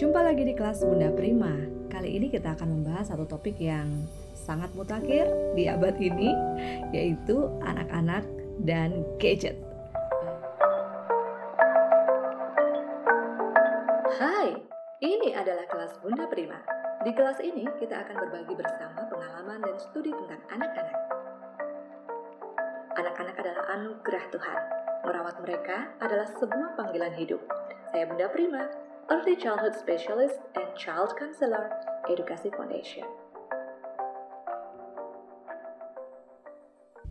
Jumpa lagi di kelas Bunda Prima. Kali ini kita akan membahas satu topik yang sangat mutakhir di abad ini, yaitu anak-anak dan gadget. Hai, ini adalah kelas Bunda Prima. Di kelas ini kita akan berbagi bersama pengalaman dan studi tentang anak-anak. Anak-anak adalah anugerah Tuhan. Merawat mereka adalah sebuah panggilan hidup. Saya Bunda Prima, Early Childhood Specialist and Child Counselor, Edukasi Foundation.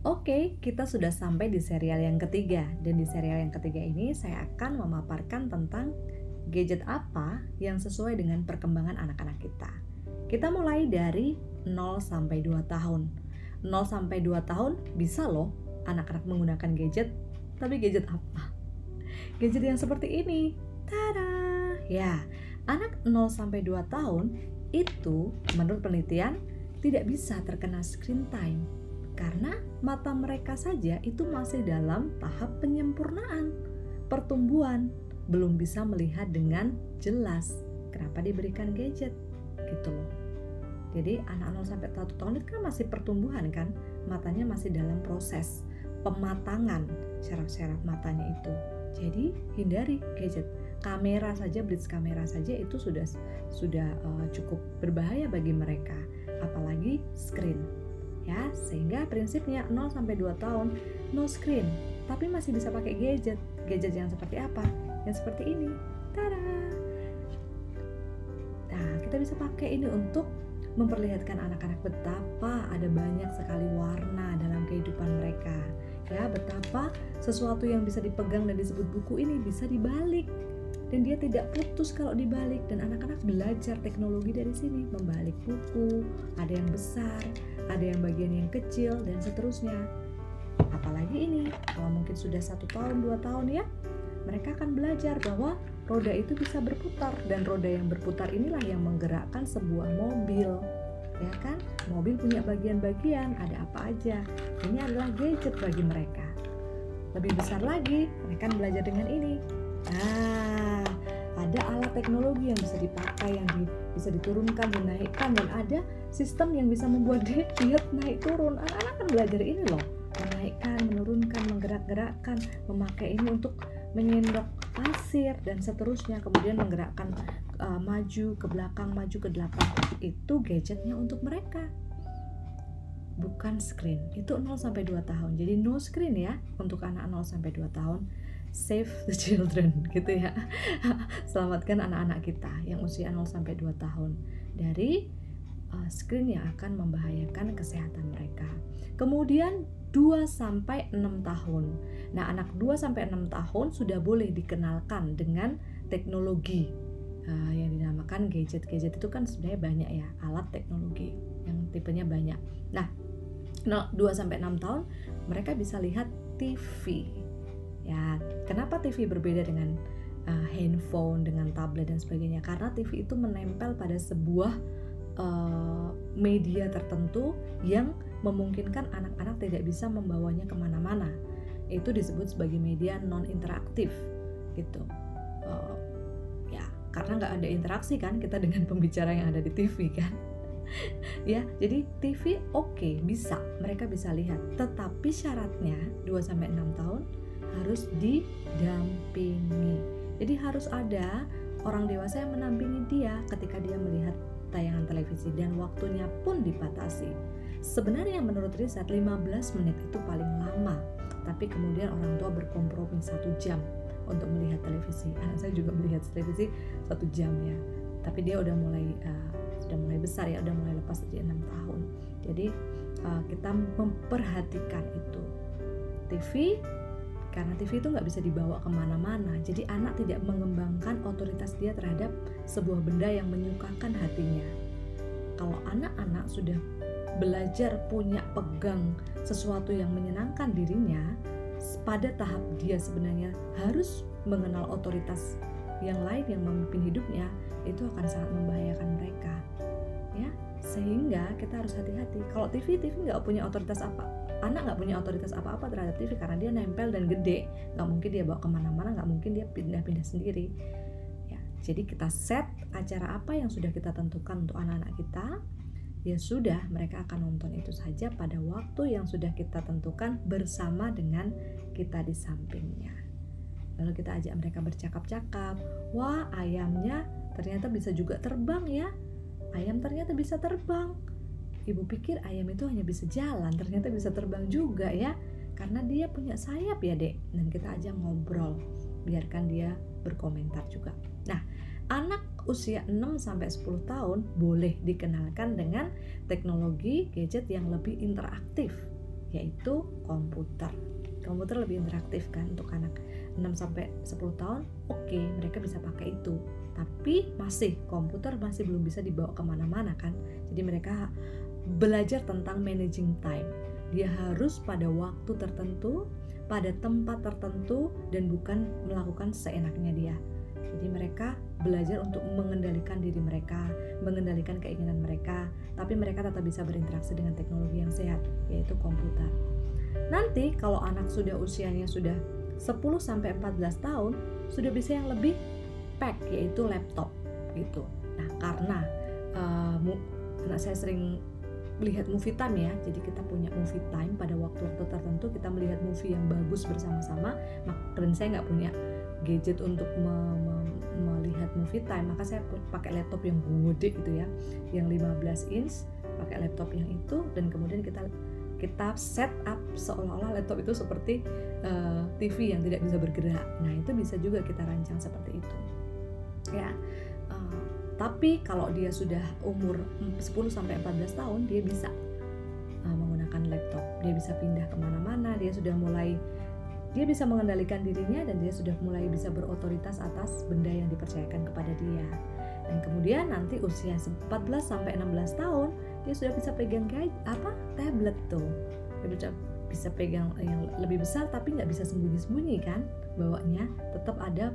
Oke, kita sudah sampai di serial yang ketiga dan di serial yang ketiga ini saya akan memaparkan tentang gadget apa yang sesuai dengan perkembangan anak-anak kita. Kita mulai dari 0 sampai 2 tahun. 0 sampai 2 tahun bisa loh anak-anak menggunakan gadget, tapi gadget apa? Gadget yang seperti ini. Tada! Ya, anak 0 sampai 2 tahun itu menurut penelitian tidak bisa terkena screen time karena mata mereka saja itu masih dalam tahap penyempurnaan, pertumbuhan, belum bisa melihat dengan jelas. Kenapa diberikan gadget? Gitu loh. Jadi anak 0 sampai 1 tahun itu kan masih pertumbuhan kan, matanya masih dalam proses pematangan syaraf-syaraf matanya itu. Jadi hindari gadget. Kamera saja, blitz kamera saja itu sudah sudah uh, cukup berbahaya bagi mereka, apalagi screen ya. Sehingga prinsipnya 0 sampai 2 tahun no screen. Tapi masih bisa pakai gadget. Gadget yang seperti apa? Yang seperti ini. Tada! Nah kita bisa pakai ini untuk memperlihatkan anak-anak betapa ada banyak sekali warna dalam kehidupan mereka ya betapa sesuatu yang bisa dipegang dan disebut buku ini bisa dibalik. Dan dia tidak putus kalau dibalik. Dan anak-anak belajar teknologi dari sini membalik buku ada yang besar ada yang bagian yang kecil dan seterusnya. Apalagi ini kalau mungkin sudah satu tahun dua tahun ya mereka akan belajar bahwa roda itu bisa berputar. Dan roda yang berputar inilah yang menggerakkan sebuah mobil ya kan? Mobil punya bagian-bagian ada apa aja. Ini adalah gadget bagi mereka. Lebih besar lagi mereka belajar dengan ini. Nah, ada alat teknologi yang bisa dipakai, yang di, bisa diturunkan, dinaikkan, dan ada sistem yang bisa membuat dia lihat naik turun. Anak-anak kan belajar ini loh, menaikkan, menurunkan, menggerak-gerakkan, memakai ini untuk menyendok pasir dan seterusnya, kemudian menggerakkan uh, maju ke belakang, maju ke depan. Itu gadgetnya untuk mereka bukan screen. Itu 0 sampai 2 tahun. Jadi no screen ya untuk anak 0 sampai 2 tahun save the children gitu ya selamatkan anak-anak kita yang usia 0 sampai 2 tahun dari uh, screen yang akan membahayakan kesehatan mereka kemudian 2 sampai 6 tahun nah anak 2 sampai 6 tahun sudah boleh dikenalkan dengan teknologi uh, yang dinamakan gadget-gadget itu kan sebenarnya banyak ya alat teknologi yang tipenya banyak nah 2 sampai 6 tahun mereka bisa lihat TV Ya, kenapa TV berbeda dengan uh, handphone, dengan tablet dan sebagainya? Karena TV itu menempel pada sebuah uh, media tertentu yang memungkinkan anak-anak tidak bisa membawanya ke mana-mana. Itu disebut sebagai media non interaktif, gitu. Uh, karena nggak ada interaksi kan kita dengan pembicara yang ada di TV kan. Ya jadi TV oke okay, bisa. Mereka bisa lihat. Tetapi syaratnya 2 sampai 6 tahun harus didampingi. Jadi harus ada orang dewasa yang menampingi dia ketika dia melihat tayangan televisi dan waktunya pun dibatasi. Sebenarnya menurut riset 15 menit itu paling lama, tapi kemudian orang tua berkompromi satu jam untuk melihat televisi. Anak saya juga melihat televisi satu jam ya, tapi dia udah mulai uh, sudah mulai besar ya, udah mulai lepas dari enam tahun. Jadi uh, kita memperhatikan itu. TV karena TV itu nggak bisa dibawa ke mana-mana jadi anak tidak mengembangkan otoritas dia terhadap sebuah benda yang menyukakan hatinya kalau anak-anak sudah belajar punya pegang sesuatu yang menyenangkan dirinya pada tahap dia sebenarnya harus mengenal otoritas yang lain yang memimpin hidupnya itu akan sangat membahayakan mereka ya. Sehingga kita harus hati-hati. Kalau TV TV nggak punya otoritas apa anak nggak punya otoritas apa-apa terhadap TV karena dia nempel dan gede. Nggak mungkin dia bawa ke mana-mana nggak mungkin dia pindah-pindah sendiri ya. Jadi kita set acara apa yang sudah kita tentukan untuk anak-anak kita, ya sudah mereka akan nonton itu saja pada waktu yang sudah kita tentukan bersama dengan kita di sampingnya. Lalu kita ajak mereka bercakap-cakap, wah ayamnya ternyata bisa juga terbang ya. Ayam ternyata bisa terbang. Ibu pikir ayam itu hanya bisa jalan, ternyata bisa terbang juga ya. Karena dia punya sayap ya dek. Dan kita ajak ngobrol, biarkan dia berkomentar juga. Nah, anak usia 6 sampai 10 tahun boleh dikenalkan dengan teknologi gadget yang lebih interaktif yaitu komputer. Komputer lebih interaktif kan untuk anak 6 sampai 10 tahun. Oke, okay, mereka bisa pakai itu. Tapi masih komputer masih belum bisa dibawa ke mana-mana kan. Jadi mereka belajar tentang managing time. Dia harus pada waktu tertentu, pada tempat tertentu dan bukan melakukan seenaknya dia jadi mereka belajar untuk mengendalikan diri mereka, mengendalikan keinginan mereka, tapi mereka tetap bisa berinteraksi dengan teknologi yang sehat, yaitu komputer. Nanti kalau anak sudah usianya sudah 10 sampai 14 tahun, sudah bisa yang lebih pack yaitu laptop gitu. Nah, karena uh, anak saya sering melihat movie time ya jadi kita punya movie time pada waktu-waktu tertentu kita melihat movie yang bagus bersama-sama dan saya nggak punya gadget untuk me me melihat movie time maka saya pakai laptop yang gede gitu ya yang 15 inch pakai laptop yang itu dan kemudian kita kita set up seolah-olah laptop itu seperti uh, eh, TV yang tidak bisa bergerak. Nah itu bisa juga kita rancang seperti itu. Ya uh, tapi kalau dia sudah umur 10 sampai 14 tahun dia bisa uh, menggunakan laptop. Dia bisa pindah ke mana-mana dia sudah mulai dia bisa mengendalikan dirinya dan dia sudah mulai bisa berotoritas atas benda yang dipercayakan kepada dia. Dan kemudian nanti usia 14 sampai 16 tahun dia sudah bisa pegang guide apa tablet tuh. Dia bisa bisa pegang yang lebih besar tapi nggak bisa sembunyi-sembunyi kan bawanya tetap ada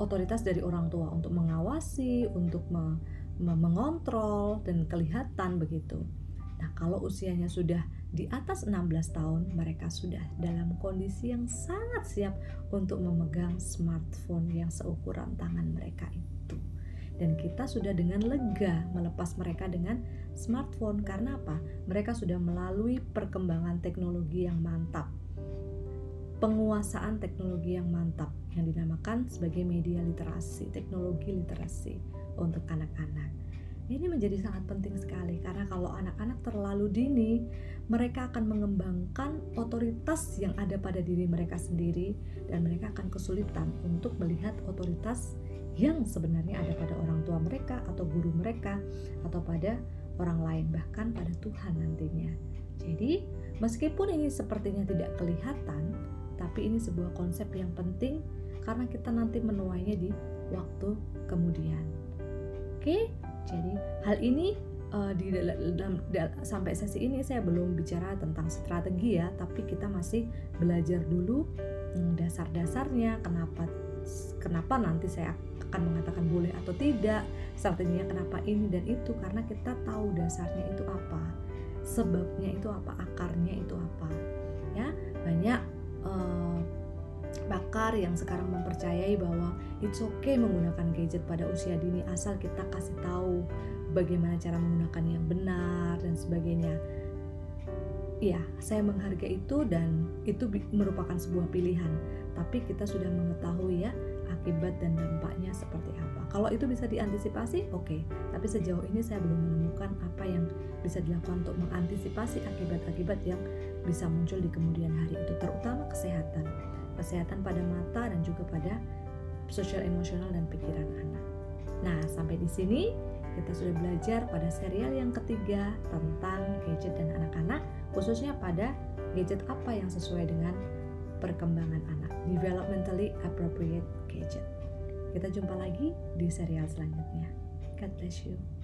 otoritas dari orang tua untuk mengawasi, untuk me, me mengontrol dan kelihatan begitu. Nah, kalau usianya sudah di atas 16 tahun, mereka sudah dalam kondisi yang sangat siap untuk memegang smartphone yang seukuran tangan mereka itu. Dan kita sudah dengan lega melepas mereka dengan smartphone karena apa? Mereka sudah melalui perkembangan teknologi yang mantap. Penguasaan teknologi yang mantap yang dinamakan sebagai media literasi, teknologi literasi untuk anak-anak ini menjadi sangat penting sekali karena kalau anak-anak terlalu dini, mereka akan mengembangkan otoritas yang ada pada diri mereka sendiri dan mereka akan kesulitan untuk melihat otoritas yang sebenarnya ada pada orang tua mereka atau guru mereka atau pada orang lain bahkan pada Tuhan nantinya. Jadi, meskipun ini sepertinya tidak kelihatan, tapi ini sebuah konsep yang penting karena kita nanti menuainya di waktu kemudian. Oke, jadi hal ini uh, di dalam, dalam sampai sesi ini saya belum bicara tentang strategi ya, tapi kita masih belajar dulu um, dasar-dasarnya kenapa kenapa nanti saya akan mengatakan boleh atau tidak, strateginya kenapa ini dan itu karena kita tahu dasarnya itu apa, sebabnya itu apa, akarnya itu apa. Ya, banyak uh, pakar yang sekarang mempercayai bahwa it's okay menggunakan gadget pada usia dini asal kita kasih tahu bagaimana cara menggunakan yang benar dan sebagainya. Iya, saya menghargai itu dan itu merupakan sebuah pilihan. Tapi kita sudah mengetahui ya akibat dan dampaknya seperti apa. Kalau itu bisa diantisipasi, oke. Okay. Tapi sejauh ini saya belum menemukan apa yang bisa dilakukan untuk mengantisipasi akibat-akibat yang bisa muncul di kemudian hari itu, terutama kesehatan kesehatan pada mata dan juga pada sosial emosional dan pikiran anak. Nah, sampai di sini kita sudah belajar pada serial yang ketiga tentang gadget dan anak-anak, khususnya pada gadget apa yang sesuai dengan perkembangan anak, developmentally appropriate gadget. Kita jumpa lagi di serial selanjutnya. God bless you.